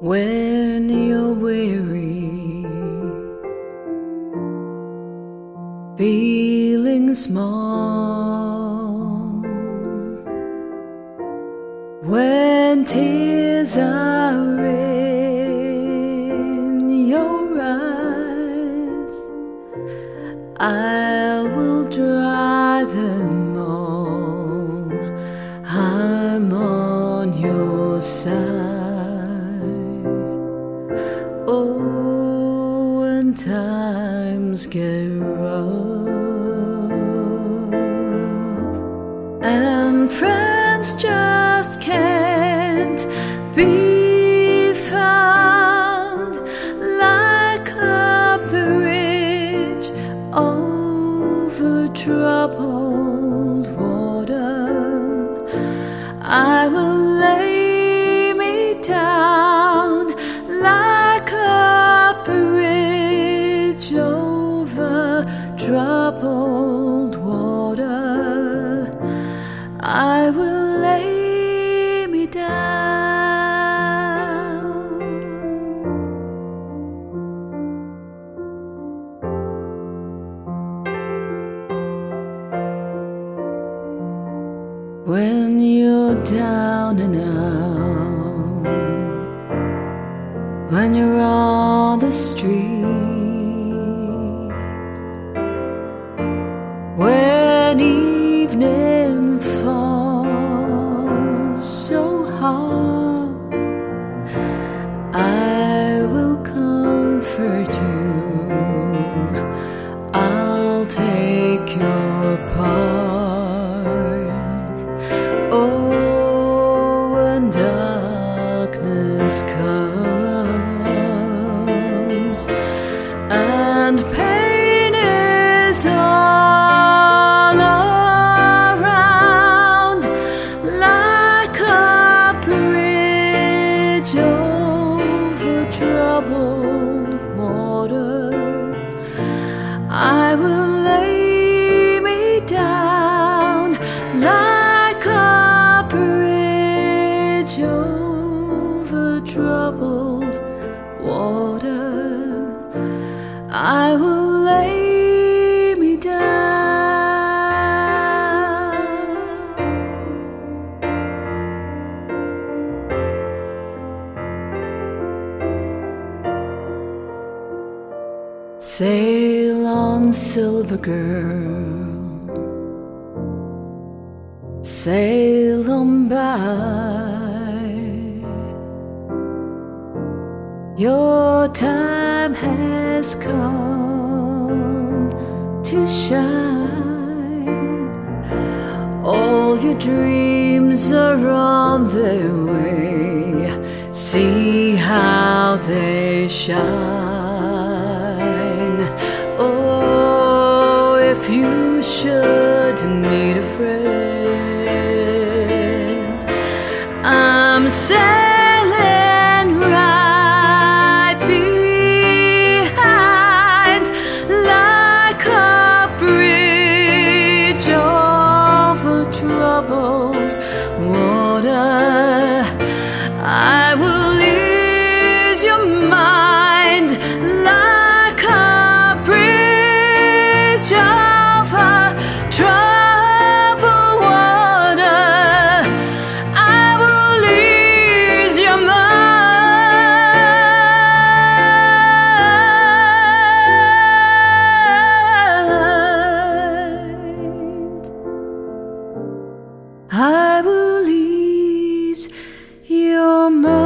when you're weary, feeling small, when tears are in your eyes, I will dry them times get rough and friends just can't be found like a bridge over troubled water. I will I will lay me down. When you're down and out, when you're on the street, when comfort you. I'll take your part. Oh, when darkness comes and pain is all around, like a bridge water. I will lay me down. Sail on, silver girl. Sail on by. Your time has come to shine. All your dreams are on their way. See how they shine. Oh, if you should need a friend, I'm saying. I will ease your mind.